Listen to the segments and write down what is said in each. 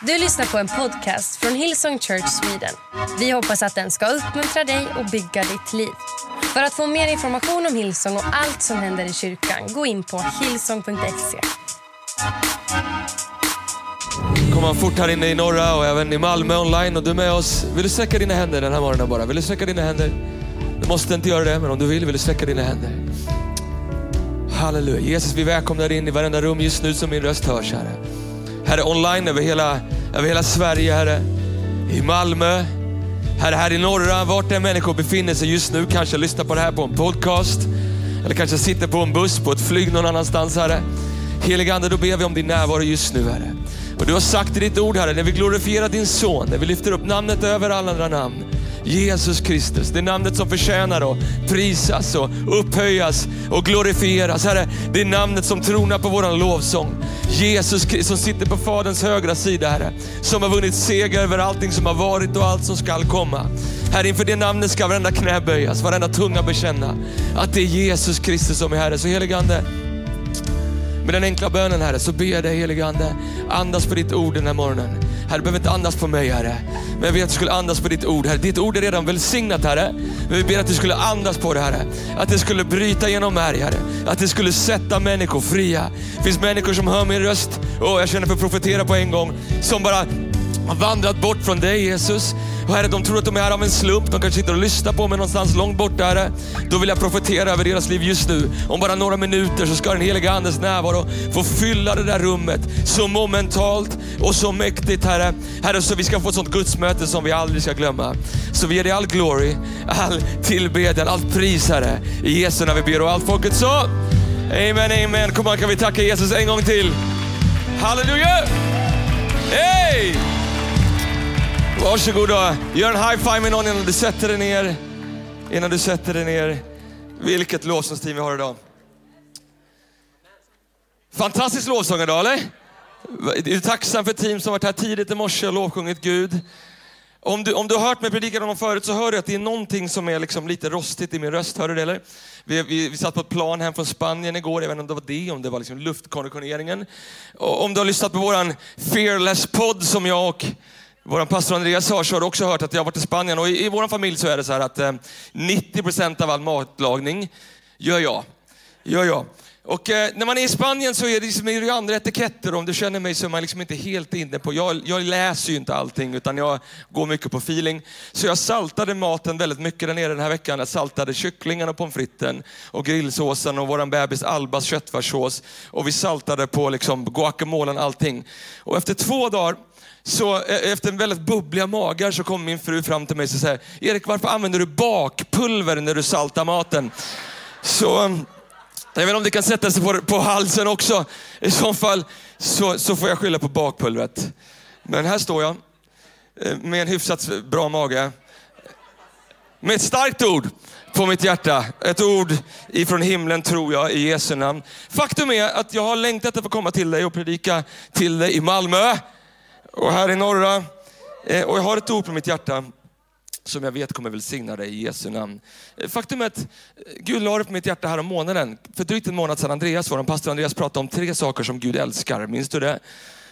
Du lyssnar på en podcast från Hillsong Church Sweden. Vi hoppas att den ska uppmuntra dig och bygga ditt liv. För att få mer information om Hillsong och allt som händer i kyrkan, gå in på hillsong.se. Kommer fort här inne i norra och även i Malmö online och du är med oss. Vill du sträcka dina händer den här morgonen bara? Vill du sträcka dina händer? Du måste inte göra det, men om du vill, vill du sträcka dina händer. Halleluja. Jesus, vi välkomnar dig in i varenda rum just nu som min röst hörs, Herre. Herre, online över hela, över hela Sverige, Herre. I Malmö, Herre, här i norra, vart än människor befinner sig just nu, kanske lyssnar på det här på en podcast, eller kanske sitter på en buss, på ett flyg någon annanstans, Herre. Helige Ande, då ber vi om din närvaro just nu, Herre. Och du har sagt i ditt ord, Herre, när vi glorifierar din son, när vi lyfter upp namnet över alla andra namn, Jesus Kristus, det namnet som förtjänar att prisas och upphöjas och glorifieras. Herre, det är namnet som tronar på våran lovsång. Jesus Kristus som sitter på Faderns högra sida, Herre. Som har vunnit seger över allting som har varit och allt som skall komma. Herre, inför det namnet ska varenda knä böjas, varenda tunga bekänna att det är Jesus Kristus som är Herre. Så helige Ande, med den enkla bönen Herre, så ber jag dig helige Ande, andas på ditt ord den här morgonen. Herre, du behöver inte andas på mig Herre, men jag vet att du skulle andas på ditt ord Herre. Ditt ord är redan välsignat Herre, men vi ber att du skulle andas på det Herre. Att det skulle bryta genom märg Herre, att det skulle sätta människor fria. Det finns människor som hör min röst, och jag känner för att profetera på en gång, som bara har vandrat bort från dig Jesus. Och Herre, de tror att de är här av en slump. De kanske sitter och lyssnar på mig någonstans långt borta Herre. Då vill jag profetera över deras liv just nu. Om bara några minuter så ska den heliga Andes närvaro få fylla det där rummet så momentalt och så mäktigt Herre. Herre, så vi ska få ett sånt gudsmöte som vi aldrig ska glömma. Så vi ger dig all glory, all tillbedjan, allt pris Herre. I Jesu namn vi ber och allt folket så. Amen, amen. Kom igen, kan vi tacka Jesus en gång till. Halleluja! Hey! Varsågod och gör en high five med någon innan du sätter dig ner. Innan du sätter dig ner. Vilket lovsångsteam vi har idag. Fantastisk lovsång idag eller? Är du tacksam för team som varit här tidigt i morse och lovsjungit Gud? Om du, om du har hört mig predika om förut så hör du att det är någonting som är liksom lite rostigt i min röst. Hör du det eller? Vi, vi, vi satt på ett plan hem från Spanien igår, jag vet inte om det var det, om det var liksom luftkonditioneringen. Och om du har lyssnat på våran Fearless-podd som jag och vår pastor Andreas har, har också hört att jag har varit i Spanien. Och i, i vår familj så är det så här att eh, 90% av all matlagning gör jag. Gör jag. Och eh, när man är i Spanien så är det, liksom, är det ju andra etiketter. Om du känner mig så är man liksom inte helt inne på, jag, jag läser ju inte allting utan jag går mycket på feeling. Så jag saltade maten väldigt mycket där nere den här veckan. Jag saltade kycklingen och pommes fritesen och grillsåsen och våran bebis Albas köttfärssås. Och vi saltade på liksom guacamolen allting. Och efter två dagar så eh, efter efter väldigt bubbliga magar så kom min fru fram till mig och säger, Erik varför använder du bakpulver när du saltar maten? Så jag vet inte om det kan sätta sig på, på halsen också. I så fall så, så får jag skylla på bakpulvret. Men här står jag eh, med en hyfsat bra mage. Med ett starkt ord på mitt hjärta. Ett ord ifrån himlen tror jag i Jesu namn. Faktum är att jag har längtat efter att få komma till dig och predika till dig i Malmö och här i norra. Eh, och jag har ett ord på mitt hjärta som jag vet kommer välsigna dig i Jesu namn. Eh, faktum är att eh, Gud la det på mitt hjärta här om månaden. För drygt en månad sedan, Andreas, vår pastor Andreas pratade om tre saker som Gud älskar. Minns du det?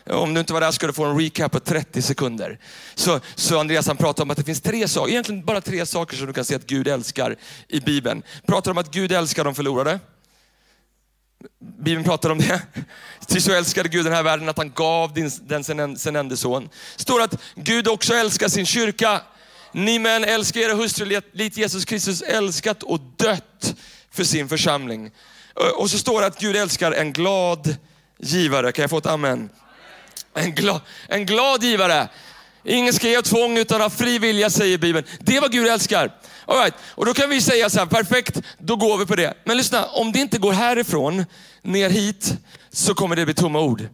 Om du inte var där ska du få en recap på 30 sekunder. Så, så Andreas han pratar om att det finns tre saker, egentligen bara tre saker som du kan se att Gud älskar i Bibeln. Pratar om att Gud älskar de förlorade. Bibeln pratar om det. Ty så älskade Gud den här världen att han gav din, den sin enda son. står att Gud också älskar sin kyrka. Ni män älskar era hustrur likt Jesus Kristus älskat och dött för sin församling. Och så står det att Gud älskar en glad givare. Kan jag få ett amen? En glad, en glad givare. Ingen ska ge tvång utan av fri vilja säger Bibeln. Det är vad Gud älskar. All right. Och då kan vi säga så här, perfekt, då går vi på det. Men lyssna, om det inte går härifrån ner hit så kommer det bli tomma ord.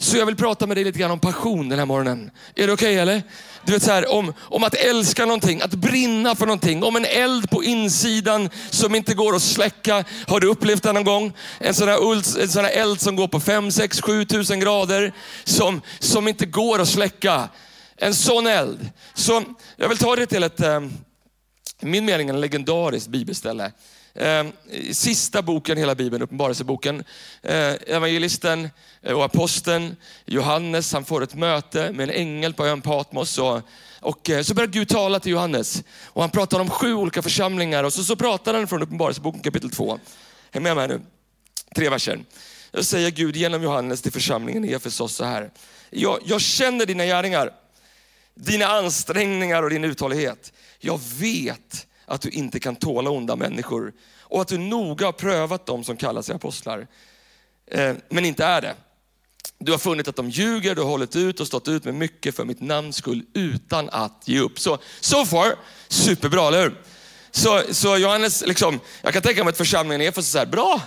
Så jag vill prata med dig lite grann om passion den här morgonen. Är det okej okay, eller? Du vet så här, om, om att älska någonting, att brinna för någonting. Om en eld på insidan som inte går att släcka. Har du upplevt det någon gång? En sån här, uld, en sån här eld som går på 5, 6, 7 tusen grader. Som, som inte går att släcka. En sån eld. Så jag vill ta det till ett, ehm, i min mening, en legendariskt bibelställe. Ehm, sista boken i hela Bibeln, Uppenbarelseboken. Ehm, evangelisten eh, och aposteln Johannes, han får ett möte med en ängel på ön Patmos. Och, och eh, så börjar Gud tala till Johannes. Och han pratar om sju olika församlingar och så, så pratar han från Uppenbarelseboken kapitel 2. Häng med mig nu. Tre verser. Då säger Gud genom Johannes till församlingen i Efesos så här. Jag, jag känner dina gärningar, dina ansträngningar och din uthållighet. Jag vet att du inte kan tåla onda människor och att du noga har prövat dem som kallar sig apostlar, eh, men inte är det. Du har funnit att de ljuger, du har hållit ut och stått ut med mycket för mitt namns skull utan att ge upp. Så so far, superbra, eller hur? Så, så Johannes, liksom, jag kan tänka mig att församlingen är för så här, bra,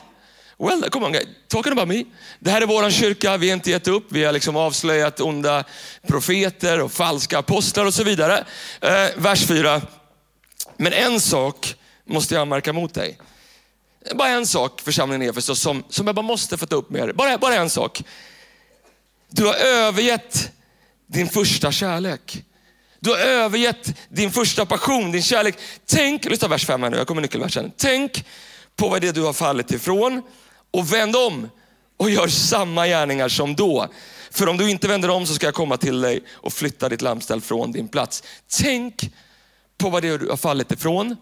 Well, come on, talking about me. Det här är vår kyrka, vi har inte gett upp. Vi har liksom avslöjat onda profeter och falska apostlar och så vidare. Eh, vers 4. Men en sak måste jag märka mot dig. Bara en sak, församlingen Efesos, som, som jag bara måste få ta upp med er. Bara, bara en sak. Du har övergett din första kärlek. Du har övergett din första passion, din kärlek. Tänk, lyssna vers 5 här nu, jag kommer nyckelversen. Tänk på vad det är du har fallit ifrån och vänd om och gör samma gärningar som då. För om du inte vänder om så ska jag komma till dig och flytta ditt lammställ från din plats. Tänk på vad det är du har fallit ifrån.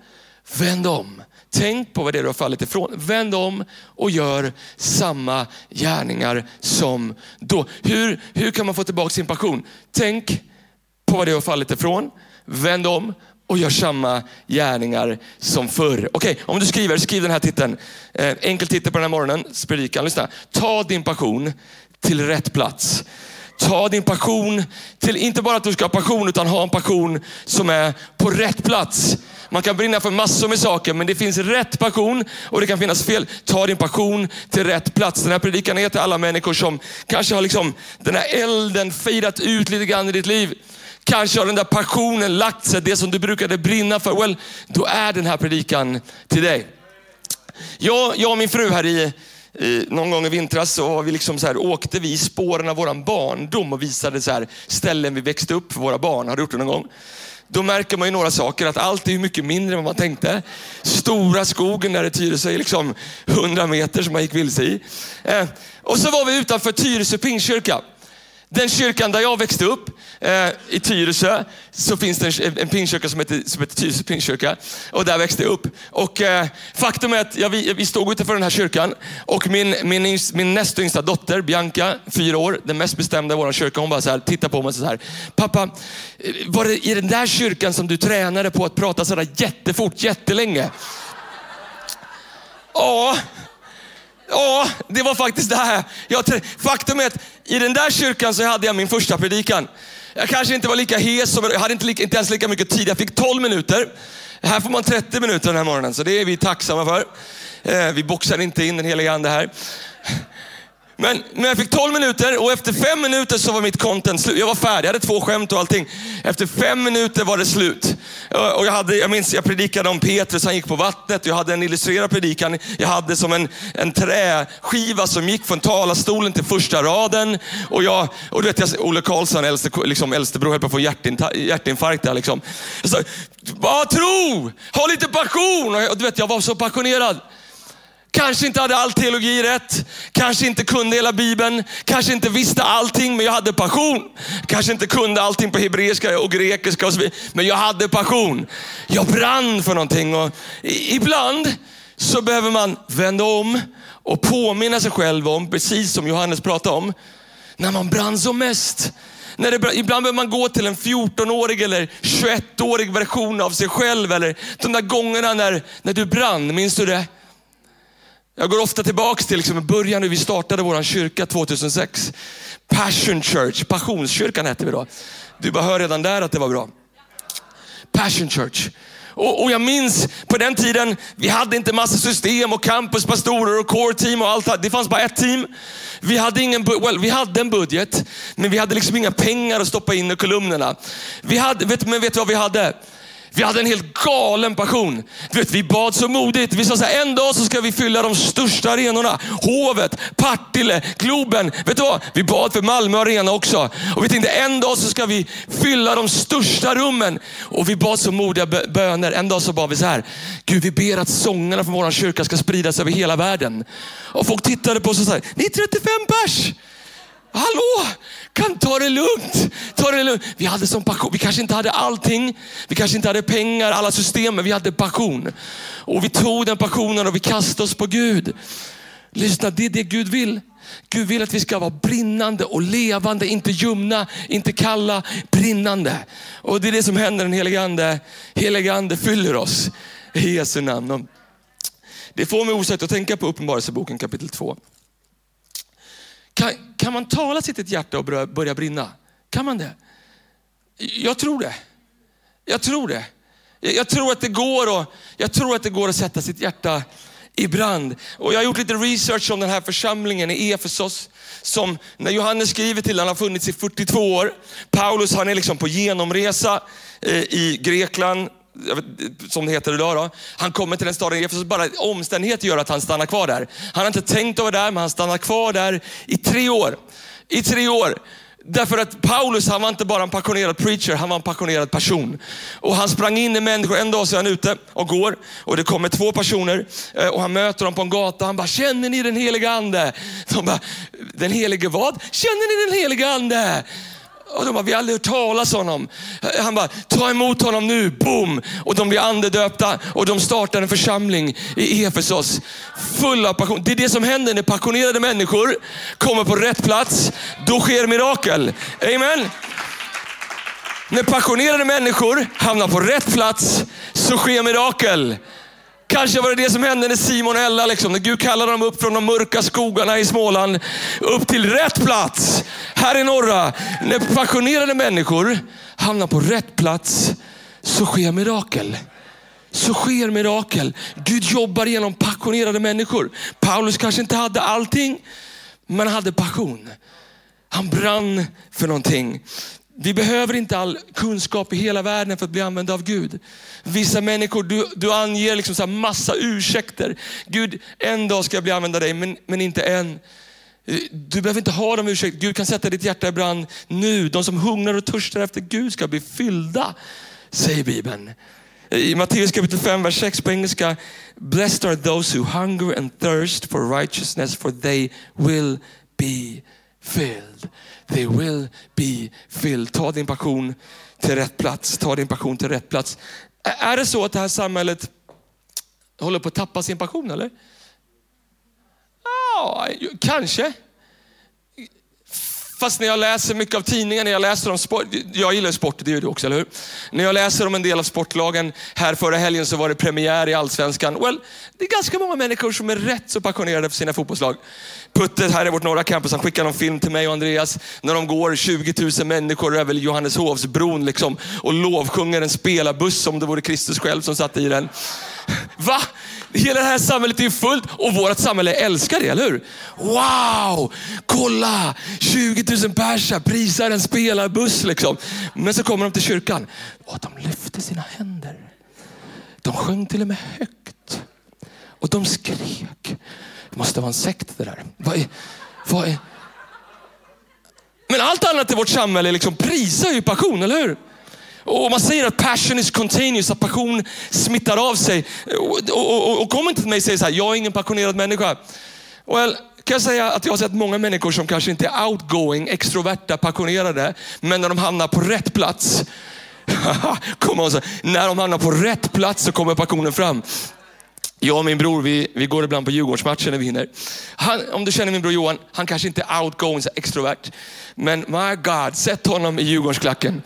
Vänd om. Tänk på vad det är du har fallit ifrån. Vänd om och gör samma gärningar som då. Hur, hur kan man få tillbaka sin passion? Tänk på vad det är du har fallit ifrån. Vänd om och gör samma gärningar som förr. Okej, okay, om du skriver, skriv den här titeln. Eh, enkel titel på den här morgonen, predikan. Lyssna. Ta din passion till rätt plats. Ta din passion till, inte bara att du ska ha passion, utan ha en passion som är på rätt plats. Man kan brinna för massor med saker, men det finns rätt passion och det kan finnas fel. Ta din passion till rätt plats. Den här predikan är till alla människor som kanske har liksom den här elden fejdat ut lite grann i ditt liv. Kanske har den där passionen lagt sig, det som du brukade brinna för. Well, då är den här predikan till dig. Jag, jag och min fru här i, i någon gång i vintras så vi liksom så här, åkte vi i spåren av vår barndom och visade så här, ställen vi växte upp för våra barn. Har du gjort det någon gång? Då märker man ju några saker, att allt är mycket mindre än vad man tänkte. Stora skogen där i Tyresö är liksom 100 meter som man gick vilse i. Eh, och så var vi utanför Tyresö pingstkyrka. Den kyrkan där jag växte upp, eh, i Tyresö, så finns det en, en pingstkyrka som heter, som heter Tyresö pingstkyrka. Och där växte jag upp. Och eh, faktum är att jag, vi, vi stod utanför den här kyrkan och min, min, min näst yngsta dotter, Bianca, fyra år, den mest bestämda i vår kyrka, hon bara så här, tittar på mig så här. Pappa, eh, var det i den där kyrkan som du tränade på att prata sådär jättefort, jättelänge? Ja, Ja, det var faktiskt det här. Jag, faktum är att i den där kyrkan så hade jag min första predikan. Jag kanske inte var lika hes, som, jag hade inte, lika, inte ens lika mycket tid. Jag fick 12 minuter. Här får man 30 minuter den här morgonen, så det är vi tacksamma för. Eh, vi boxar inte in den heliga ande här. Men, men jag fick 12 minuter och efter fem minuter så var mitt content slut. Jag var färdig, jag hade två skämt och allting. Efter fem minuter var det slut. Eh, och jag, hade, jag minns, jag predikade om Petrus, han gick på vattnet. Jag hade en illustrerad predikan. Jag hade som en, en träskiva som gick från talarstolen till första raden. Och, jag, och du vet, jag, Olle Karlsson, äldste, liksom, äldstebror, höll på att få hjärtinfarkt där. Liksom. Jag sa, bara tro, ha lite passion. Och, och du vet, jag var så passionerad. Kanske inte hade all teologi rätt, kanske inte kunde hela Bibeln, kanske inte visste allting, men jag hade passion. Kanske inte kunde allting på hebreiska och grekiska, och så vidare, men jag hade passion. Jag brann för någonting. Och ibland så behöver man vända om och påminna sig själv om, precis som Johannes pratade om, när man brann som mest. När det, ibland behöver man gå till en 14-årig eller 21-årig version av sig själv. Eller de där gångerna när, när du brann, minns du det? Jag går ofta tillbaka till liksom början när vi startade vår kyrka 2006. Passion Church, Passionskyrkan hette vi då. Du bara hör redan där att det var bra. Passion Church. Och, och, jag minns på den tiden, vi hade inte massa system och campuspastorer och core team och allt. Det fanns bara ett team. Vi hade, ingen, well, vi hade en budget, men vi hade liksom inga pengar att stoppa in i kolumnerna. Vi hade, vet, men vet du vad vi hade? Vi hade en helt galen passion. Du vet, vi bad så modigt. Vi sa så här, en dag så ska vi fylla de största arenorna. Hovet, Partille, Globen. Vet du vad? Vi bad för Malmö Arena också. Och vi tänkte en dag så ska vi fylla de största rummen. Och vi bad så modiga böner. En dag så bad vi så här, Gud vi ber att sångerna från vår kyrka ska spridas över hela världen. Och folk tittade på oss och sa, ni är 35 pers. Hallå, kan ta det lugnt. Ta det lugnt. Vi hade sån passion. Vi kanske inte hade allting. Vi kanske inte hade pengar, alla system, men vi hade passion. Och vi tog den passionen och vi kastade oss på Gud. Lyssna, det är det Gud vill. Gud vill att vi ska vara brinnande och levande, inte ljumna, inte kalla, brinnande. Och det är det som händer den helige Ande. Helige Ande fyller oss i Jesu namn. Det får mig osökt att tänka på Uppenbarelseboken kapitel 2. Kan, kan man tala till sitt hjärta och börja, börja brinna? Kan man det? Jag tror det. Jag tror det. Jag, jag, tror att det går och, jag tror att det går att sätta sitt hjärta i brand. Och jag har gjort lite research om den här församlingen i Efesos. Som när Johannes skriver till den har funnits i 42 år. Paulus han är liksom på genomresa eh, i Grekland, som det heter idag. Då. Han kommer till den staden Efesos, bara omständigheter gör att han stannar kvar där. Han har inte tänkt att vara där, men han stannar kvar där i tre år. I tre år. Därför att Paulus, han var inte bara en passionerad preacher, han var en passionerad person. Och han sprang in i människor, en dag så är han ute och går och det kommer två personer eh, och han möter dem på en gata. Han bara, känner ni den heliga ande? De bara, den helige vad? Känner ni den heliga ande? Och de bara, vi har aldrig hört talas om honom. Han bara, ta emot honom nu, boom! Och de blir andedöpta och de startar en församling i Efesos. Full av passion. Det är det som händer när passionerade människor kommer på rätt plats. Då sker mirakel. Amen. När passionerade människor hamnar på rätt plats så sker mirakel. Kanske var det det som hände när Simon och Ella, liksom, när Gud kallade dem upp från de mörka skogarna i Småland, upp till rätt plats här i norra. När passionerade människor hamnar på rätt plats så sker mirakel. Så sker mirakel. Gud jobbar genom passionerade människor. Paulus kanske inte hade allting, men han hade passion. Han brann för någonting. Vi behöver inte all kunskap i hela världen för att bli använda av Gud. Vissa människor, du, du anger liksom så massa ursäkter. Gud, en dag ska jag bli använd av dig, men, men inte än. Du behöver inte ha de ursäkterna. Gud kan sätta ditt hjärta i brand nu. De som hungrar och törstar efter Gud ska bli fyllda, säger Bibeln. I Matteus kapitel 5, vers 6 på engelska. Blessed are those who hunger and thirst for righteousness for they will be filled. They will be filled. Ta din passion till rätt plats. Ta din passion till rätt plats. Är det så att det här samhället håller på att tappa sin passion eller? Ja, kanske. Fast när jag läser mycket av tidningar, när jag läser om sport, jag gillar sport, det gör du också, eller hur? När jag läser om en del av sportlagen, här förra helgen så var det premiär i Allsvenskan. Well, det är ganska många människor som är rätt så passionerade för sina fotbollslag. Putte här i vårt norra campus, han skickar någon film till mig och Andreas när de går 20 000 människor över Johanneshovsbron liksom, och lovsjunger en spelarbuss som det vore Kristus själv som satt i den. Va? Hela det här samhället är fullt och vårt samhälle älskar det, eller hur? Wow! Kolla! 20 000 personer prisar en spelarbuss. Liksom. Men så kommer de till kyrkan och de lyfte sina händer. De sjöng till och med högt. Och de skrek. Det måste vara en sekt det där. Vad är, vad är... Men allt annat i vårt samhälle liksom prisar ju passion, eller hur? Och man säger att passion is continuous, att passion smittar av sig. Och, och, och, och kom inte till mig och säg så här, jag är ingen passionerad människa. Well, kan jag säga att jag har sett många människor som kanske inte är outgoing, extroverta, passionerade, men när de hamnar på rätt plats, när de hamnar på rätt plats så kommer passionen fram. Jag och min bror, vi, vi går ibland på Djurgårdsmatcher när vi hinner. Han, om du känner min bror Johan, han kanske inte är outgoing, så extrovert. Men my God, sätt honom i Djurgårdsklacken.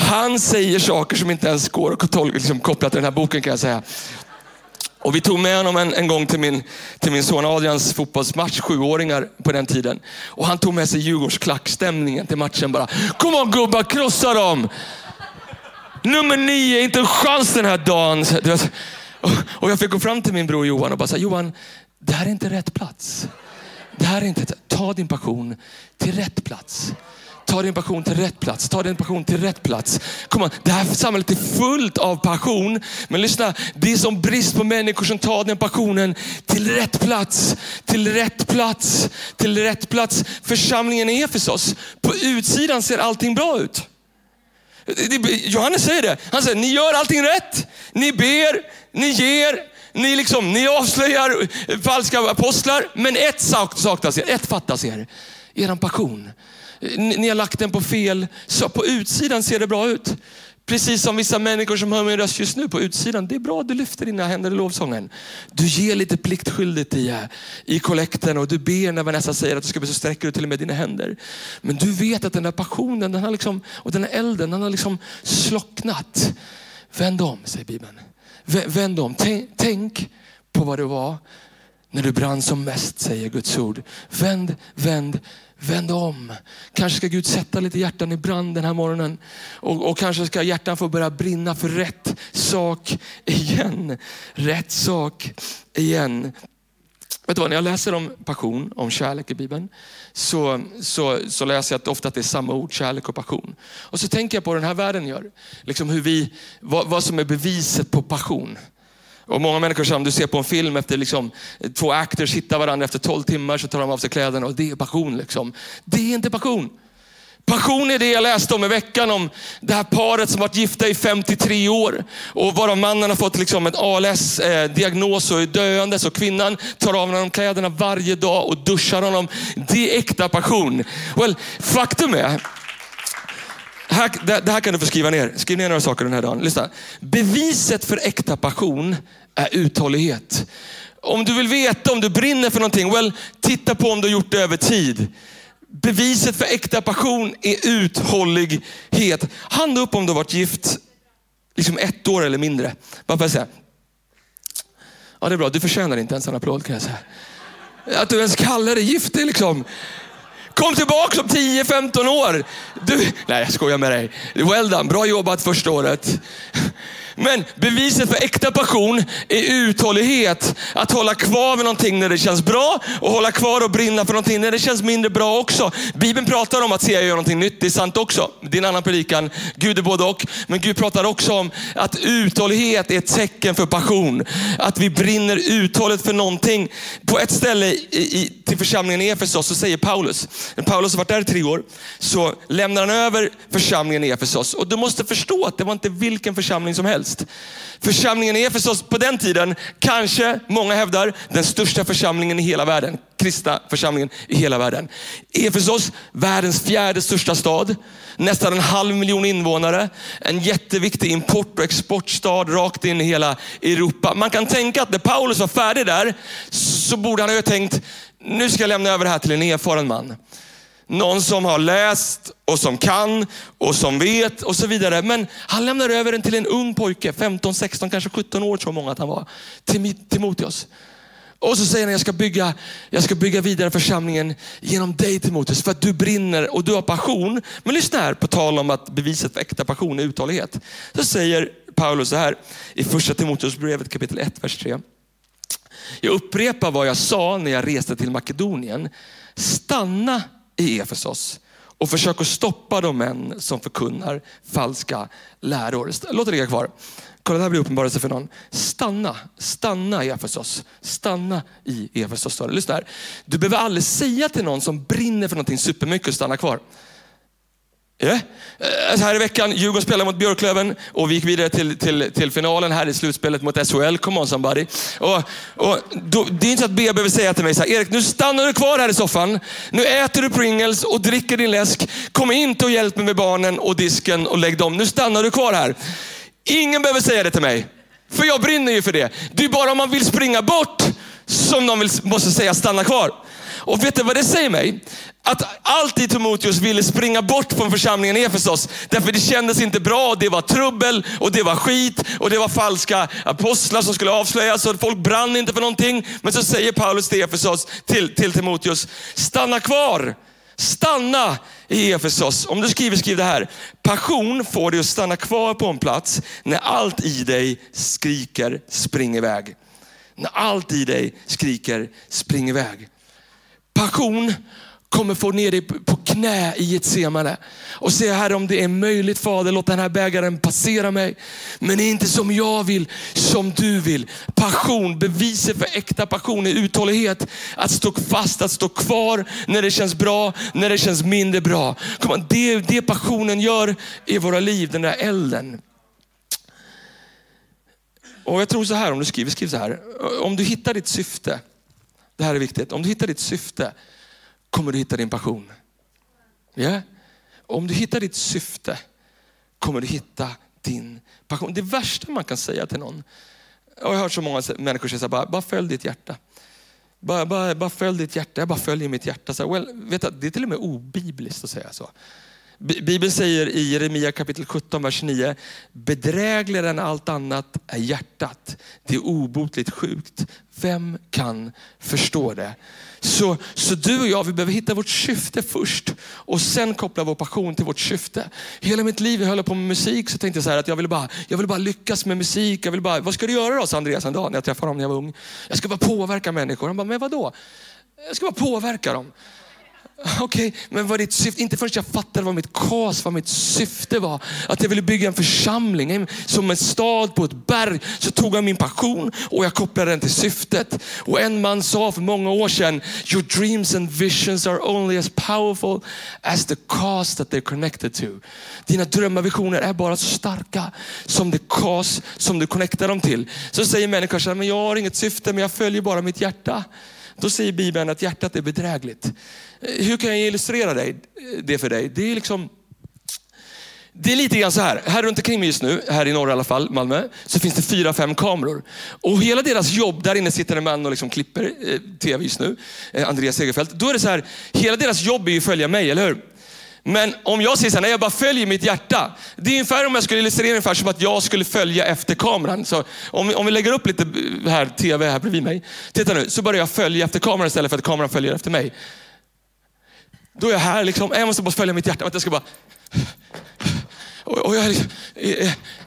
Han säger saker som inte ens går att liksom, koppla till den här boken kan jag säga. Och vi tog med honom en, en gång till min, till min son Adrians fotbollsmatch, sjuåringar på den tiden. Och han tog med sig Djurgårdsklackstämningen till matchen bara. Kom on gubbar, krossa dem! Nummer nio, inte en chans den här dagen. Och jag fick gå fram till min bror Johan och bara säga, Johan, det här är inte rätt plats. Det här är inte, ta din passion till rätt plats. Ta din passion till rätt plats. Ta din passion till rätt plats. Kom on, det här samhället är fullt av passion. Men lyssna, det är som brist på människor som tar den passionen till rätt plats. Till rätt plats. Till rätt plats. Församlingen i Efesos, på utsidan ser allting bra ut. Johannes säger det. Han säger, ni gör allting rätt. Ni ber, ni ger, ni, liksom, ni avslöjar falska apostlar. Men ett saknas er, ett fattas er. Er passion. Ni, ni har lagt den på fel, så på utsidan ser det bra ut. Precis som vissa människor som hör min röst just nu på utsidan. Det är bra, du lyfter dina händer i lovsången. Du ger lite pliktskyldigt i, eh, i kollekten och du ber när Vanessa säger att du ska be så sträcker du till och med dina händer. Men du vet att den där passionen den har liksom, och den där elden den har liksom slocknat. Vänd om, säger Bibeln. Vänd om. Tänk, tänk på vad det var när du brann som mest, säger Guds ord. Vänd, vänd, Vänd om. Kanske ska Gud sätta lite hjärtan i brand den här morgonen. Och, och, kanske ska hjärtan få börja brinna för rätt sak igen. Rätt sak igen. Vet du vad, när jag läser om passion, om kärlek i Bibeln, så, så, så läser jag att ofta att det är samma ord, kärlek och passion. Och så tänker jag på den här världen gör. Liksom hur vi, vad, vad som är beviset på passion. Och många människor som du ser på en film efter liksom, eh, två actors hittar varandra efter 12 timmar så tar de av sig kläderna och det är passion. Liksom. Det är inte passion. Passion är det jag läste om i veckan om det här paret som varit gifta i 53 år och varav mannen har fått liksom en ALS-diagnos eh, och är döende. Så kvinnan tar av honom kläderna varje dag och duschar honom. Det är äkta passion. Well, faktum är här, det, det, här kan du få skriva ner. Skriv ner några saker den här dagen. Lyssna. Beviset för äkta passion är uthållighet. Om du vill veta om du brinner för någonting, well, titta på om du har gjort det över tid. Beviset för äkta passion är uthållighet. Hand upp om du har varit gift liksom ett år eller mindre. Bara för att säga. Ja, det är bra. Du förtjänar inte ens en applåd kan jag säga. Att du ens kallar dig gift, det är liksom... Kom tillbaka om 10-15 år. Du, nej, jag skojar med dig. Well done, bra jobbat första året. Men beviset för äkta passion är uthållighet. Att hålla kvar vid någonting när det känns bra och hålla kvar och brinna för någonting när det känns mindre bra också. Bibeln pratar om att se och göra någonting nytt. Det är sant också. Det är en annan predikan. Gud är både och. Men Gud pratar också om att uthållighet är ett tecken för passion. Att vi brinner uthålligt för någonting. På ett ställe i, i, till församlingen i Efesos så säger Paulus, när Paulus har varit där i tre år, så lämnar han över församlingen i Efesos. Och du måste förstå att det var inte vilken församling som helst helst. Församlingen i Efesos på den tiden, kanske många hävdar, den största församlingen i hela världen. Kristna församlingen i hela världen. Efesos, världens fjärde största stad. Nästan en halv miljon invånare. En jätteviktig import och exportstad rakt in i hela Europa. Man kan tänka att när Paulus var färdig där så borde han ha tänkt, nu ska jag lämna över det här till en erfaren man. Någon som har läst och som kan och som vet och så vidare. Men han lämnar över den till en ung pojke, 15, 16, kanske 17 år tror många att han var. Timoteus. Och så säger han, jag ska, bygga, jag ska bygga vidare församlingen genom dig Timoteus. För att du brinner och du har passion. Men lyssna här, på tal om att beviset för äkta passion är uthållighet. Så säger Paulus så här i första Timoteusbrevet kapitel 1, vers 3. Jag upprepar vad jag sa när jag reste till Makedonien. Stanna i Efesos och försök att stoppa de män som förkunnar falska läror. Låt det ligga kvar. Kolla, det här blir uppenbarelse för någon. Stanna, stanna i Efesos. Stanna i Efesos. Lyssna här. Du behöver aldrig säga till någon som brinner för någonting supermycket att stanna kvar. Yeah. Här i veckan, Djurgården spelade mot Björklöven och vi gick vidare till, till, till finalen här i slutspelet mot SHL. Come on somebody. Och, och då, det är inte så att B behöver säga till mig så här, Erik nu stannar du kvar här i soffan. Nu äter du Pringles och dricker din läsk. Kom inte och hjälp mig med barnen och disken och lägg dem. Nu stannar du kvar här. Ingen behöver säga det till mig. För jag brinner ju för det. Det är bara om man vill springa bort som någon vill, måste säga stanna kvar. Och vet du vad det säger mig? Att alltid Timoteus ville springa bort från församlingen i Efesos. Därför det kändes inte bra. Det var trubbel och det var skit och det var falska apostlar som skulle avslöjas. Och folk brann inte för någonting. Men så säger Paulus till Efesos, till, till Timoteus, stanna kvar. Stanna i Efesos. Om du skriver, skriv det här. Passion får dig att stanna kvar på en plats när allt i dig skriker spring iväg. När allt i dig skriker spring iväg. Passion kommer få ner dig på knä i ett semane och säga Herre om det är möjligt Fader, låt den här bägaren passera mig. Men inte som jag vill, som du vill. Passion, beviset för äkta passion är uthållighet. Att stå fast, att stå kvar när det känns bra, när det känns mindre bra. Kom det är det passionen gör i våra liv, den där elden. Och jag tror så här, om du skriver, skriv så här. Om du hittar ditt syfte, det här är viktigt. Om du hittar ditt syfte kommer du hitta din passion. Yeah? Om du hittar ditt syfte kommer du hitta din passion. Det värsta man kan säga till någon, jag har hört så många människor säga, bara, bara följ ditt hjärta. Bara, bara, bara följ ditt hjärta, jag bara följer mitt hjärta. Så, well, vet du, det är till och med obibliskt att säga så. Bibeln säger i Jeremia kapitel 17, vers 9, bedrägligare än allt annat är hjärtat. Det är obotligt sjukt. Vem kan förstå det? Så, så du och jag, vi behöver hitta vårt syfte först och sen koppla vår passion till vårt syfte. Hela mitt liv, jag höll på med musik, så tänkte jag så här att jag ville bara, jag ville bara lyckas med musik. Jag ville bara, vad ska du göra då, sa Andreas en dag när jag träffade honom när jag var ung. Jag ska bara påverka människor. Han bara, men vadå? Jag ska bara påverka dem. Okej, okay, men vad ditt syfte? Inte förrän jag fattade vad mitt kas, vad mitt syfte var. Att jag ville bygga en församling, som en stad på ett berg. Så tog jag min passion och jag kopplade den till syftet. Och en man sa för många år sedan, your dreams and visions are only as powerful as the cause that they're connected to. Dina drömmar och visioner är bara så starka som det cause som du connectar dem till. Så säger människor så här, men jag har inget syfte, men jag följer bara mitt hjärta. Då säger Bibeln att hjärtat är bedrägligt. Eh, hur kan jag illustrera eh, det för dig? Det är liksom det är lite grann så här, här runt omkring mig just nu, här i norr i alla fall, Malmö, så finns det fyra, fem kameror. Och hela deras jobb, där inne sitter en man och liksom klipper eh, tv just nu, eh, Andreas Segerfeldt. Då är det så här, hela deras jobb är ju att följa mig, eller hur? Men om jag säger så här, nej jag bara följer mitt hjärta. Det är ungefär om jag skulle illustrera ungefär som att jag skulle följa efter kameran. Så om, om vi lägger upp lite här, tv här bredvid mig. Titta nu, så börjar jag följa efter kameran istället för att kameran följer efter mig. Då är jag här liksom, jag måste bara följa mitt hjärta. Jag ska bara... Och, och jag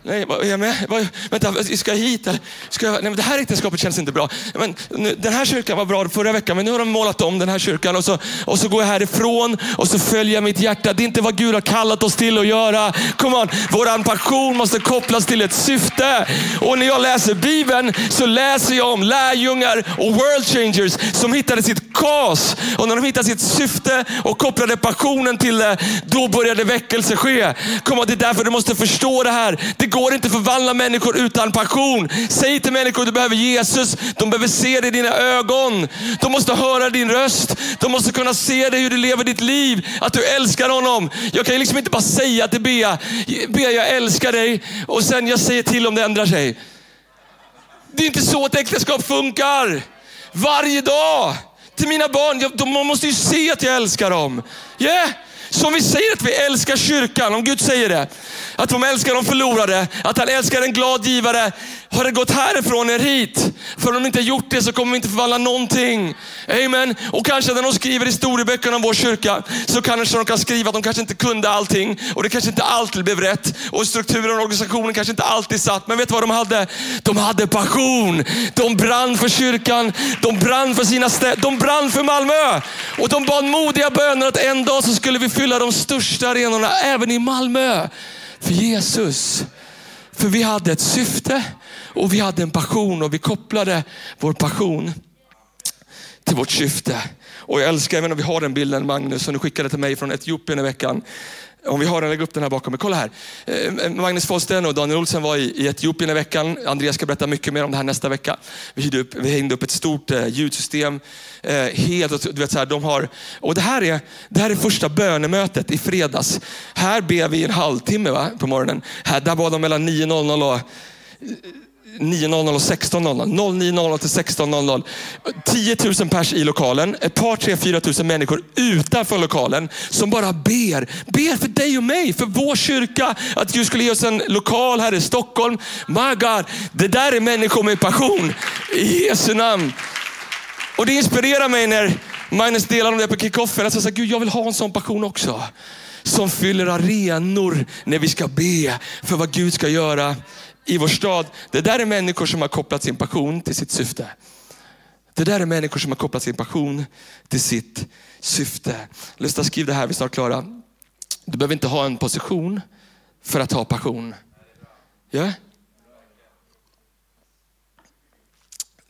nej, är jag med? Vänta, ska jag hit? Eller? Ska jag, nej, men det här äktenskapet känns inte bra. Men, nu, den här kyrkan var bra förra veckan, men nu har de målat om den här kyrkan. Och så, och så går jag härifrån och så följer jag mitt hjärta. Det är inte vad Gud har kallat oss till att göra. Come on, vår passion måste kopplas till ett syfte. Och när jag läser Bibeln så läser jag om lärjungar och world changers som hittade sitt kas. Och när de hittade sitt syfte och kopplade passionen till det, då började väckelse ske. Come on, det är därför du måste förstå det här. Det går inte att förvandla människor utan passion. Säg till människor att du behöver Jesus. De behöver se dig i dina ögon. De måste höra din röst. De måste kunna se dig hur du lever ditt liv. Att du älskar honom. Jag kan liksom inte bara säga till Bea, Bea jag älskar dig. Och sen jag säger till om det ändrar sig. Det är inte så ett äktenskap funkar. Varje dag. Till mina barn, de måste ju se att jag älskar dem. Yeah. Så om vi säger att vi älskar kyrkan, om Gud säger det, att de älskar de förlorade, att han älskar en glad givare. Har det gått härifrån er hit? För om de inte gjort det så kommer vi inte förvandla någonting. Amen. Och kanske när de skriver historieböckerna om vår kyrka så kanske de kan skriva att de kanske inte kunde allting och det kanske inte alltid blev rätt. Och strukturen och organisationen kanske inte alltid satt. Men vet du vad de hade? De hade passion. De brann för kyrkan. De brann för sina städer. De brann för Malmö. Och de bad modiga böner att en dag så skulle vi fylla de största arenorna även i Malmö för Jesus. För vi hade ett syfte och vi hade en passion och vi kopplade vår passion till vårt syfte. Och jag älskar, även om vi har den bilden Magnus som du skickade till mig från Etiopien i veckan. Om vi har den, lägg upp den här bakom mig. Kolla här. Eh, Magnus Fosten och Daniel Olsen var i Etiopien i veckan. Andreas ska berätta mycket mer om det här nästa vecka. Vi, upp, vi hängde upp ett stort eh, ljudsystem. Eh, helt, du vet, så här, de har, och det, här är, det här är första bönemötet i fredags. Här ber vi en halvtimme va, på morgonen. Här, där var de mellan 9.00 och 9.00 och 16.00. 09.00 till 16.00. 10 000 pers i lokalen. Ett par, tre, fyra tusen människor utanför lokalen som bara ber. Ber för dig och mig, för vår kyrka. Att Gud skulle ge oss en lokal här i Stockholm. My God, det där är människor med passion. I Jesu namn. Och det inspirerar mig när Magnus delar om det på kickoffen. Alltså, jag, Gud, jag vill ha en sån passion också. Som fyller arenor när vi ska be för vad Gud ska göra i vår stad. Det där är människor som har kopplat sin passion till sitt syfte. Det där är människor som har kopplat sin passion till sitt syfte. Lyssna, skriv det här, vi är snart klara. Du behöver inte ha en position för att ha passion. Ja?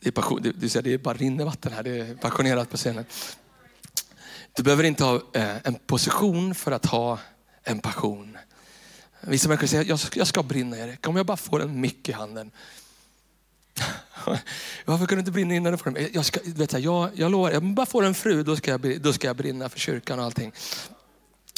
Det är, passion, det, det, det bara rinner vatten här, det är passionerat på scenen. Du behöver inte ha eh, en position för att ha en passion. Vissa människor säger, jag ska, jag ska brinna Erik, om jag bara får en mick i handen. Varför kunde du inte brinna innan du får den? jag, ska, vet jag, jag, jag lovar, om jag bara får en fru, då ska, jag, då ska jag brinna för kyrkan och allting.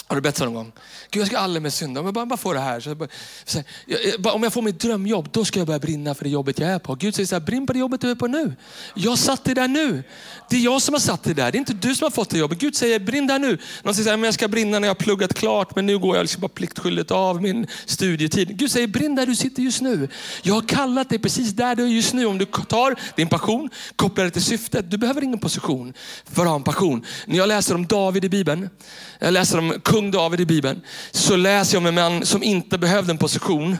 Har du bett så någon gång? Gud, jag ska aldrig mer synda. Om jag bara, bara får det här. Så bara, så här, om jag får mitt drömjobb, då ska jag börja brinna för det jobbet jag är på. Gud säger så här, brinn på det jobbet du är på nu. Jag satt dig där nu. Det är jag som har satt dig där. Det är inte du som har fått det jobbet. Gud säger, brinn där nu. Någon säger så här, men jag ska brinna när jag har pluggat klart, men nu går jag liksom bara pliktskyldigt av min studietid. Gud säger, brinn där du sitter just nu. Jag har kallat dig precis där du är just nu. Om du tar din passion, kopplar det till syftet. Du behöver ingen position för att ha en passion. När jag läser om David i Bibeln, jag läser om kung David i Bibeln, så läser jag om en man som inte behövde en position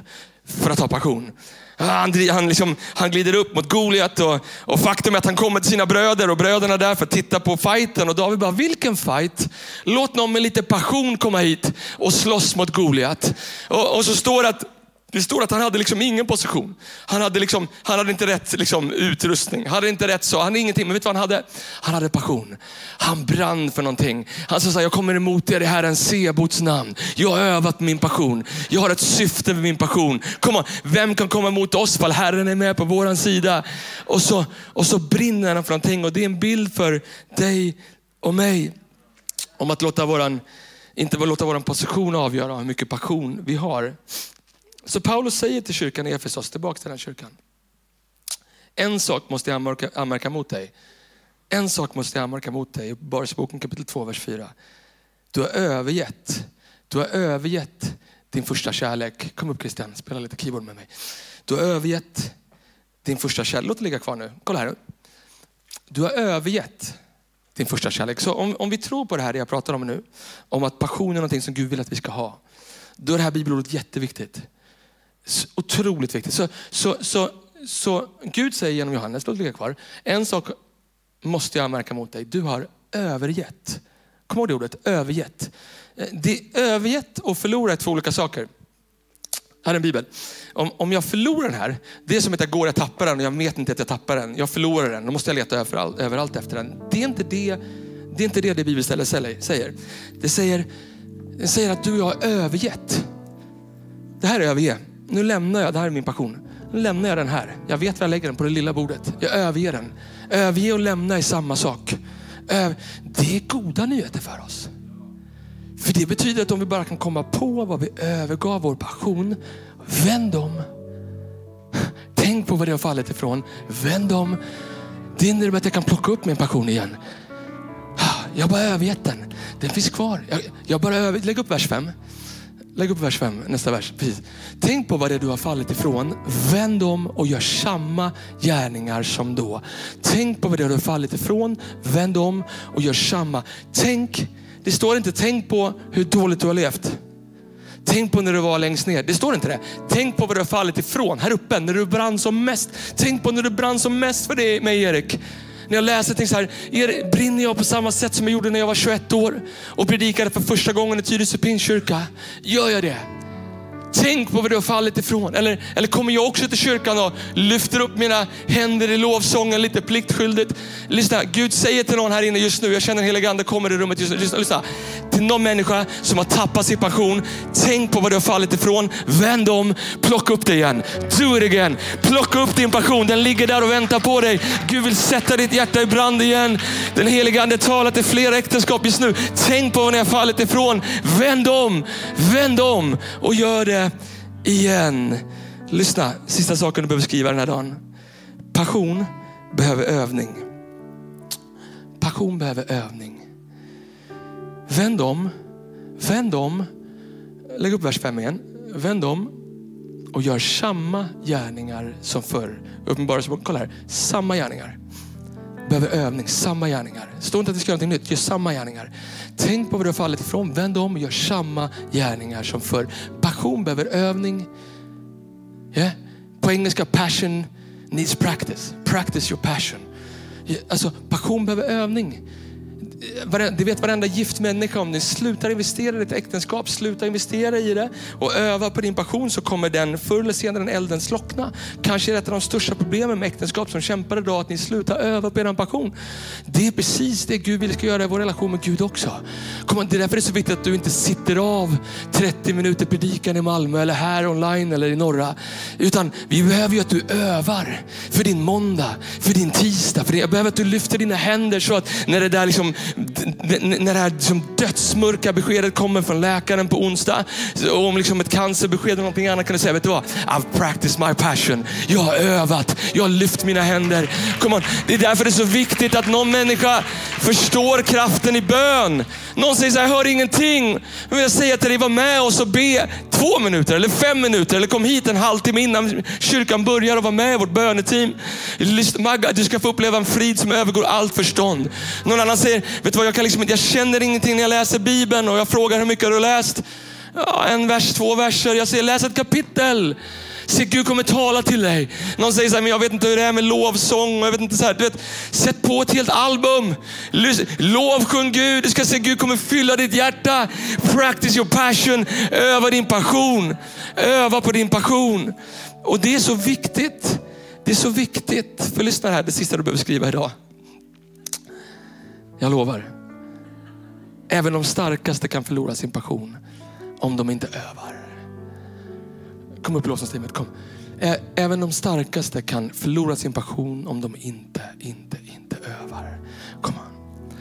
för att ha passion. Han, han, liksom, han glider upp mot Goliat och, och faktum är att han kommer till sina bröder och bröderna är där för att titta på fighten. Och David bara, vilken fight? Låt någon med lite passion komma hit och slåss mot Goliat. Och, och så står det att det står att han hade liksom ingen position. Han hade, liksom, han hade inte rätt liksom, utrustning. Han hade inte rätt så. Han hade ingenting. Men vet du vad han hade? Han hade passion. Han brann för någonting. Han sa så här, jag kommer emot er i Herren Sebots namn. Jag har övat min passion. Jag har ett syfte med min passion. Kom on, vem kan komma emot oss fall Herren är med på våran sida? Och så, och så brinner han för någonting. Och det är en bild för dig och mig. Om att låta våran, inte låta vår position avgöra hur mycket passion vi har. Så Paulus säger till kyrkan i Efesos, tillbaka till den kyrkan. En sak måste jag anmärka, anmärka mot dig. En sak måste jag anmärka mot dig. Uppenbarelseboken kapitel 2, vers 4. Du har övergett, du har övergett din första kärlek. Kom upp Christian, spela lite keyboard med mig. Du har övergett din första kärlek. Låt det ligga kvar nu. Kolla här. Du har övergett din första kärlek. Så om, om vi tror på det här jag pratar om nu, om att passion är någonting som Gud vill att vi ska ha. Då är det här bibelordet jätteviktigt. Otroligt viktigt. Så, så, så, så Gud säger genom Johannes, låt ligga kvar. En sak måste jag märka mot dig. Du har övergett. Kom ihåg det ordet, övergett. Eh, det det, övergett och förlora är två olika saker. Här är en bibel. Om, om jag förlorar den här, det är som att jag går och tappar den och jag vet inte att jag tappar den. Jag förlorar den, då måste jag leta överallt, överallt efter den. Det är inte det det, är inte det, det bibelstället säger. Det säger, det säger att du och jag har övergett. Det här är överge nu lämnar jag, det här är min passion. Nu lämnar jag den här. Jag vet var jag lägger den, på det lilla bordet. Jag överger den. Överge och lämna är samma sak. Det är goda nyheter för oss. För det betyder att om vi bara kan komma på vad vi övergav vår passion, vänd om. Tänk på vad det har fallit ifrån. Vänd om. Det innebär att jag kan plocka upp min passion igen. Jag har bara övergett den. Den finns kvar. Jag, jag bara över... Lägg upp vers 5. Lägg upp vers 5, nästa vers. Precis. Tänk på vad det är du har fallit ifrån. Vänd om och gör samma gärningar som då. Tänk på vad det är du har fallit ifrån. Vänd om och gör samma. Tänk, det står inte tänk på hur dåligt du har levt. Tänk på när du var längst ner. Det står inte det. Tänk på vad du har fallit ifrån. Här uppe, när du brann som mest. Tänk på när du brann som mest för dig, mig Erik. När jag läser tänker så här, brinner jag på samma sätt som jag gjorde när jag var 21 år och predikade för första gången i Tyresö Pingstkyrka? Gör jag det? Tänk på vad du har fallit ifrån. Eller, eller kommer jag också till kyrkan och lyfter upp mina händer i lovsången lite pliktskyldigt. Lyssna, Gud säger till någon här inne just nu, jag känner en helig ande kommer i rummet just nu. Lyssna, lyssna. Till någon människa som har tappat sin passion. Tänk på vad du har fallit ifrån. Vänd om, plocka upp det igen. Do it again. Plocka upp din passion, den ligger där och väntar på dig. Gud vill sätta ditt hjärta i brand igen. Den heliga ande talar till flera äktenskap just nu. Tänk på vad ni har fallit ifrån. Vänd om, vänd om och gör det igen. Lyssna, sista saken du behöver skriva den här dagen. Passion behöver övning. Passion behöver övning. Vänd om, vänd om. Lägg upp vers 5 igen. Vänd om och gör samma gärningar som förr. Uppenbarelseboken, kolla här. Samma gärningar. Behöver övning, samma gärningar. Står inte att vi ska göra någonting nytt, gör samma gärningar. Tänk på vad du har fallit ifrån, vänd om och gör samma gärningar som förr. Passion behöver övning. Yeah? På engelska, passion needs practice. Practice your passion. Alltså, passion behöver övning. Det vet varenda gift människa om ni slutar investera i ditt äktenskap, sluta investera i det och öva på din passion så kommer den förr eller senare den elden slockna. Kanske är det ett av de största problemen med äktenskap som kämpar idag, att ni slutar öva på er passion. Det är precis det Gud vill ska göra i vår relation med Gud också. Kom, det är därför det är så viktigt att du inte sitter av 30 minuter predikan i Malmö eller här online eller i norra. Utan vi behöver ju att du övar för din måndag, för din tisdag. För jag behöver att du lyfter dina händer så att när det där liksom när det här liksom dödsmörka beskedet kommer från läkaren på onsdag, om liksom ett cancerbesked eller någonting annat kan du säga, vet du vad? I've practiced my passion. Jag har övat, jag har lyft mina händer. Come on. Det är därför det är så viktigt att någon människa förstår kraften i bön. Någon säger så här, jag hör ingenting. Men jag säger till dig, var med oss och be två minuter eller fem minuter. Eller kom hit en halvtimme innan kyrkan börjar och var med i vårt böneteam. Du ska få uppleva en frid som övergår allt förstånd. Någon annan säger, vet du vad, jag, kan liksom, jag känner ingenting när jag läser Bibeln och jag frågar hur mycket har du läst? Ja, en vers, två verser. Jag säger läs ett kapitel. Se, Gud kommer tala till dig. Någon säger så här, men jag vet inte hur det är med lovsång. Jag vet inte så här, du vet, sätt på ett helt album. Lovsjung Gud. Du ska se Gud kommer fylla ditt hjärta. Practice your passion. Öva din passion. Öva på din passion. Och det är så viktigt. Det är så viktigt. För lyssna här, det sista du behöver skriva idag. Jag lovar. Även de starkaste kan förlora sin passion om de inte övar. Kom upp i lovsångsteamet, kom. Även de starkaste kan förlora sin passion om de inte, inte, inte övar. Kom on.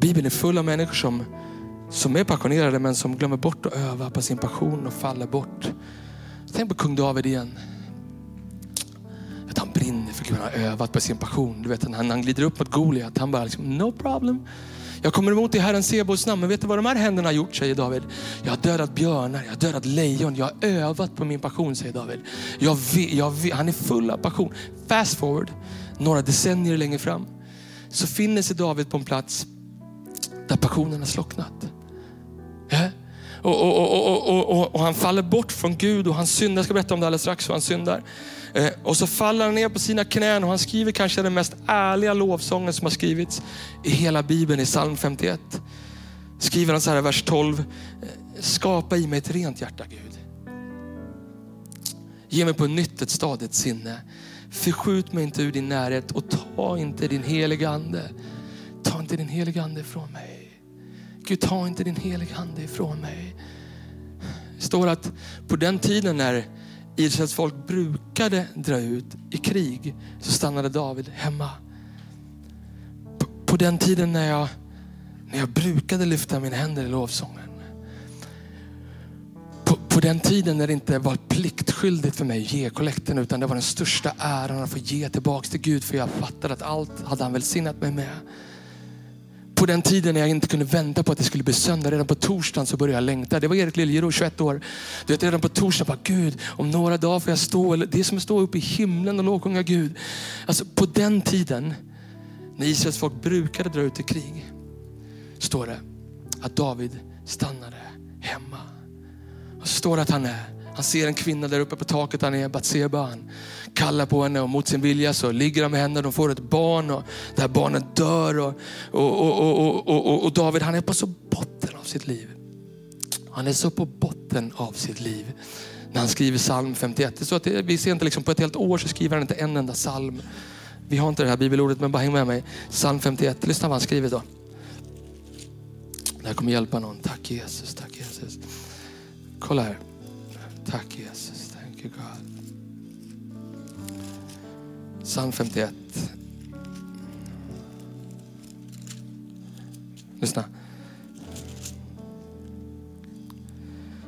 Bibeln är full av människor som, som är passionerade men som glömmer bort att öva på sin passion och faller bort. Tänk på kung David igen. Att han brinner för Gud, han har övat på sin passion. Du vet, när han glider upp mot Goliat, han bara liksom, no problem. Jag kommer emot i Herren Sebos namn. Men vet du vad de här händerna har gjort, säger David? Jag har dödat björnar, jag har dödat lejon. Jag har övat på min passion, säger David. Jag vet, jag vet, han är full av passion. Fast forward, några decennier längre fram, så finner sig David på en plats där passionen har slocknat. Ja? Och, och, och, och, han faller bort från Gud och han syndar. Jag ska berätta om det alldeles strax, hur han syndar. Eh, och så faller han ner på sina knän och han skriver kanske den mest ärliga lovsången som har skrivits i hela Bibeln, i psalm 51. Skriver han så här i vers 12. Eh, skapa i mig ett rent hjärta Gud. Ge mig på nytt ett stadigt sinne. Förskjut mig inte ur din närhet och ta inte din heliga ande. Ta inte din heliga ande ifrån mig. Gud, ta inte din heliga ande ifrån mig. Det står att på den tiden när Israels folk brukade dra ut i krig så stannade David hemma. På, på den tiden när jag, när jag brukade lyfta mina händer i lovsången. På, på den tiden när det inte var pliktskyldigt för mig att ge kollekten utan det var den största äran att få ge tillbaks till Gud för jag fattade att allt hade han välsignat mig med på den tiden när jag inte kunde vänta på att det skulle bli söndag. Redan på torsdagen så började jag längta. Det var Erik Liljero, 21 år. Du vet, redan på torsdagen, bara, Gud, om några dagar får jag stå, det är som att stå uppe i himlen och lovsjunga Gud. Alltså på den tiden, när Israels folk brukade dra ut i krig, står det att David stannade hemma. Och så står det att han är han ser en kvinna där uppe på taket, han är Batseba. Han kallar på henne och mot sin vilja så ligger han med henne. De får ett barn och det här barnet dör. Och, och, och, och, David han är på så botten av sitt liv. Han är så på botten av sitt liv när han skriver psalm 51. Det är så att det, vi ser inte liksom på ett helt år så skriver han inte en enda psalm. Vi har inte det här bibelordet men bara häng med mig. Psalm 51, lyssna vad han skriver då. Det här kommer hjälpa någon. Tack Jesus, tack Jesus. Kolla här. Tack Jesus. Thank you God. Psalm 51. Lyssna.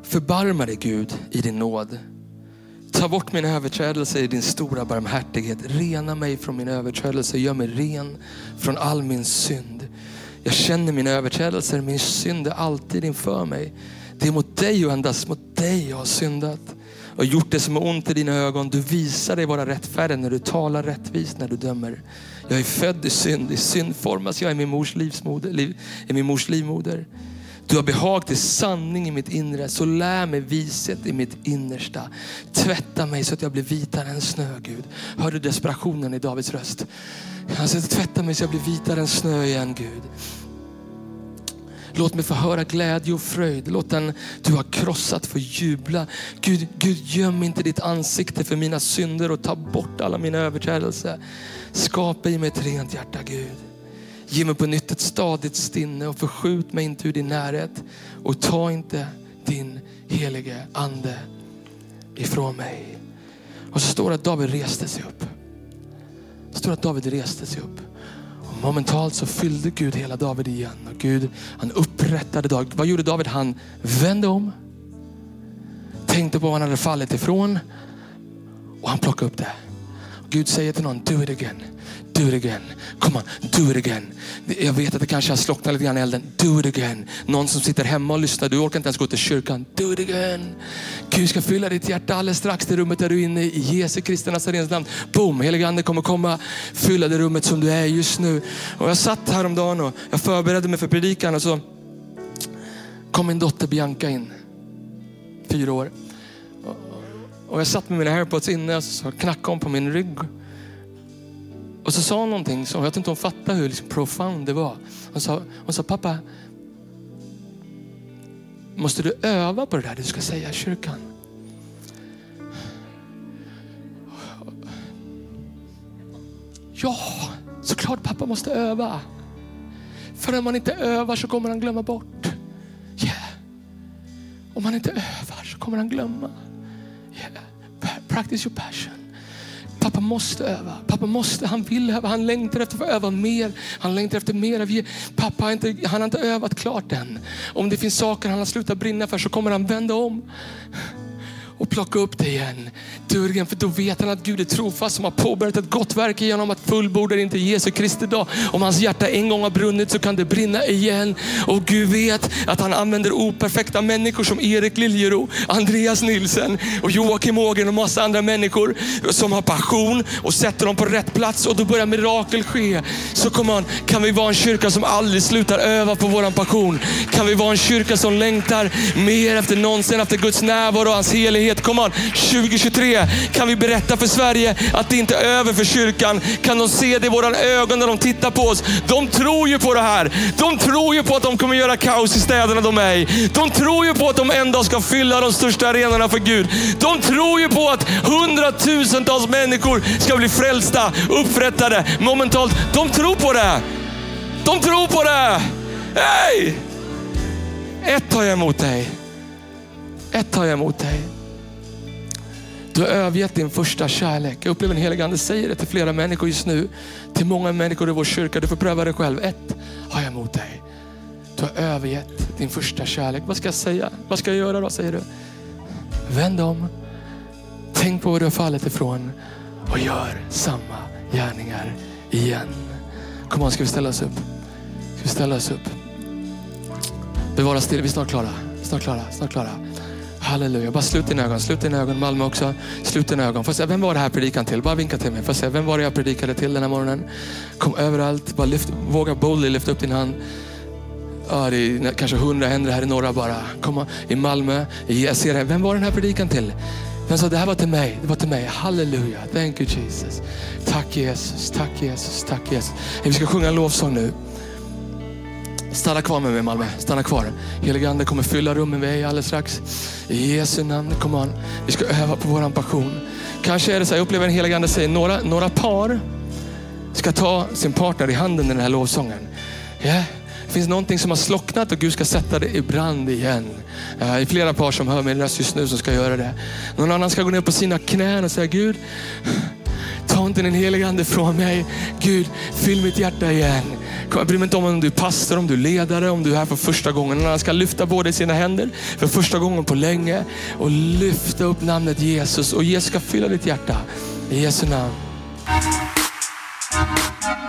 Förbarma dig Gud i din nåd. Ta bort min överträdelse i din stora barmhärtighet. Rena mig från min överträdelse. Gör mig ren från all min synd. Jag känner mina överträdelser. Min synd är alltid inför mig. Det är mot dig och endast mot dig jag har syndat och gjort det som är ont i dina ögon. Du visar dig vara rättfärdig när du talar rättvist, när du dömer. Jag är född i synd, i synd formas jag i min mors, livsmoder, liv, i min mors livmoder. Du har behag till sanning i mitt inre, så lär mig vishet i mitt innersta. Tvätta mig så att jag blir vitare än snö, Gud. Hör du desperationen i Davids röst? Han säger, tvätta mig så att jag blir vitare än snö igen, Gud. Låt mig få höra glädje och fröjd. Låt den du har krossat få jubla. Gud, Gud göm inte ditt ansikte för mina synder och ta bort alla mina överträdelser. Skapa i mig ett rent hjärta Gud. Ge mig på nytt ett stadigt stinne och förskjut mig inte ur din närhet. Och ta inte din helige ande ifrån mig. Och så står det att David reste sig upp. Det står att David reste sig upp. Momentalt så fyllde Gud hela David igen. Och Gud han upprättade David. Vad gjorde David? Han vände om. Tänkte på vad han hade fallit ifrån. Och han plockade upp det. Gud säger till någon, do it again. Do it again. Come on, do it again. Jag vet att det kanske har slocknat lite grann i elden. Do it again. Någon som sitter hemma och lyssnar, du orkar inte ens gå till kyrkan. Do it again. Gud ska fylla ditt hjärta alldeles strax, det rummet där du är inne i Jesu Kristi Nazarens namn. Boom, helige ande kommer komma, fylla det rummet som du är just nu. Och jag satt häromdagen och jag förberedde mig för predikan och så kom min dotter Bianca in. Fyra år. Och jag satt med mina airpods inne och så knackade hon på min rygg. Och så sa hon någonting så jag vet inte om hon fattade hur liksom profound det var. Hon sa, hon sa, pappa, måste du öva på det där du ska säga i kyrkan? Ja, såklart pappa måste öva. För om man inte övar så kommer han glömma bort. Yeah. Om man inte övar så kommer han glömma. Practice your passion. Pappa måste öva. Pappa måste, han vill öva. Han längtar efter att få öva mer. Han längtar efter mer av Pappa har inte, han har inte övat klart än. Om det finns saker han har slutat brinna för så kommer han vända om och plocka upp det igen. Dörren, för då vet han att Gud är trofast som har påbörjat ett gott verk genom att fullborda det inte Jesu Kristi dag. Om hans hjärta en gång har brunnit så kan det brinna igen. Och Gud vet att han använder operfekta människor som Erik Liljero, Andreas Nilsen och Joakim Ågren och massa andra människor som har passion och sätter dem på rätt plats och då börjar mirakel ske. Så kom on, kan vi vara en kyrka som aldrig slutar öva på våran passion? Kan vi vara en kyrka som längtar mer efter någonsin efter Guds närvaro och hans helighet frihet. Kom on. 2023 kan vi berätta för Sverige att det inte är över för kyrkan. Kan de se det i våra ögon när de tittar på oss? De tror ju på det här. De tror ju på att de kommer göra kaos i städerna de är i. De tror ju på att de en dag ska fylla de största arenorna för Gud. De tror ju på att hundratusentals människor ska bli frälsta, upprättade momentalt. De tror på det. De tror på det. Hej! Ett har jag emot dig. Ett har jag emot dig. Du har övergett din första kärlek. Jag upplever en helig ande säger det till flera människor just nu. Till många människor i vår kyrka. Du får pröva det själv. Ett har jag emot dig. Du har övergett din första kärlek. Vad ska jag säga? Vad ska jag göra då, säger du? Vänd om. Tänk på var du har fallit ifrån och gör samma gärningar igen. Kom on, ska vi ställa oss upp? Ska vi ställa oss upp? Bevara still, vi är snart klara. Snart klara, snart klara. Halleluja. Bara slut dina ögon. Slut dina ögon. Malmö också. Slut dina ögon. Får se, vem var det här predikan till? Bara vinka till mig. Får se, vem var det jag predikade till den här morgonen? Kom överallt. Bara lyft, våga boldly lyfta upp din hand. Ja, det är kanske hundra händer här i norra bara. Kom I Malmö. Jag ser det. Vem var den här predikan till? Vem sa det här var till mig? Det var till mig. Halleluja. Thank you Jesus. Tack Jesus. Tack Jesus. Tack Jesus. Vi ska sjunga en lovsång nu. Stanna kvar med mig Malmö, stanna kvar. Helige Ande kommer fylla rummen vi är alldeles strax. I Jesu namn, kom on. Vi ska öva på våran passion. Kanske är det så, jag upplever en helig Ande säger, några, några par ska ta sin partner i handen i den här lovsången. Yeah. Det finns någonting som har slocknat och Gud ska sätta det i brand igen. Det är flera par som hör min röst just nu som ska göra det. Någon annan ska gå ner på sina knän och säga Gud, ta inte den helige Ande från mig. Gud, fyll mitt hjärta igen. Jag bryr mig inte om om du är pastor, om du är ledare, om du är här för första gången. Han ska lyfta båda sina händer för första gången på länge och lyfta upp namnet Jesus. Och Jesus ska fylla ditt hjärta. I Jesu namn.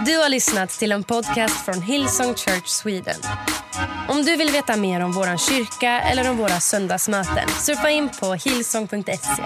Du har lyssnat till en podcast från Hillsong Church Sweden. Om du vill veta mer om vår kyrka eller om våra söndagsmöten surfa in på hillsong.se.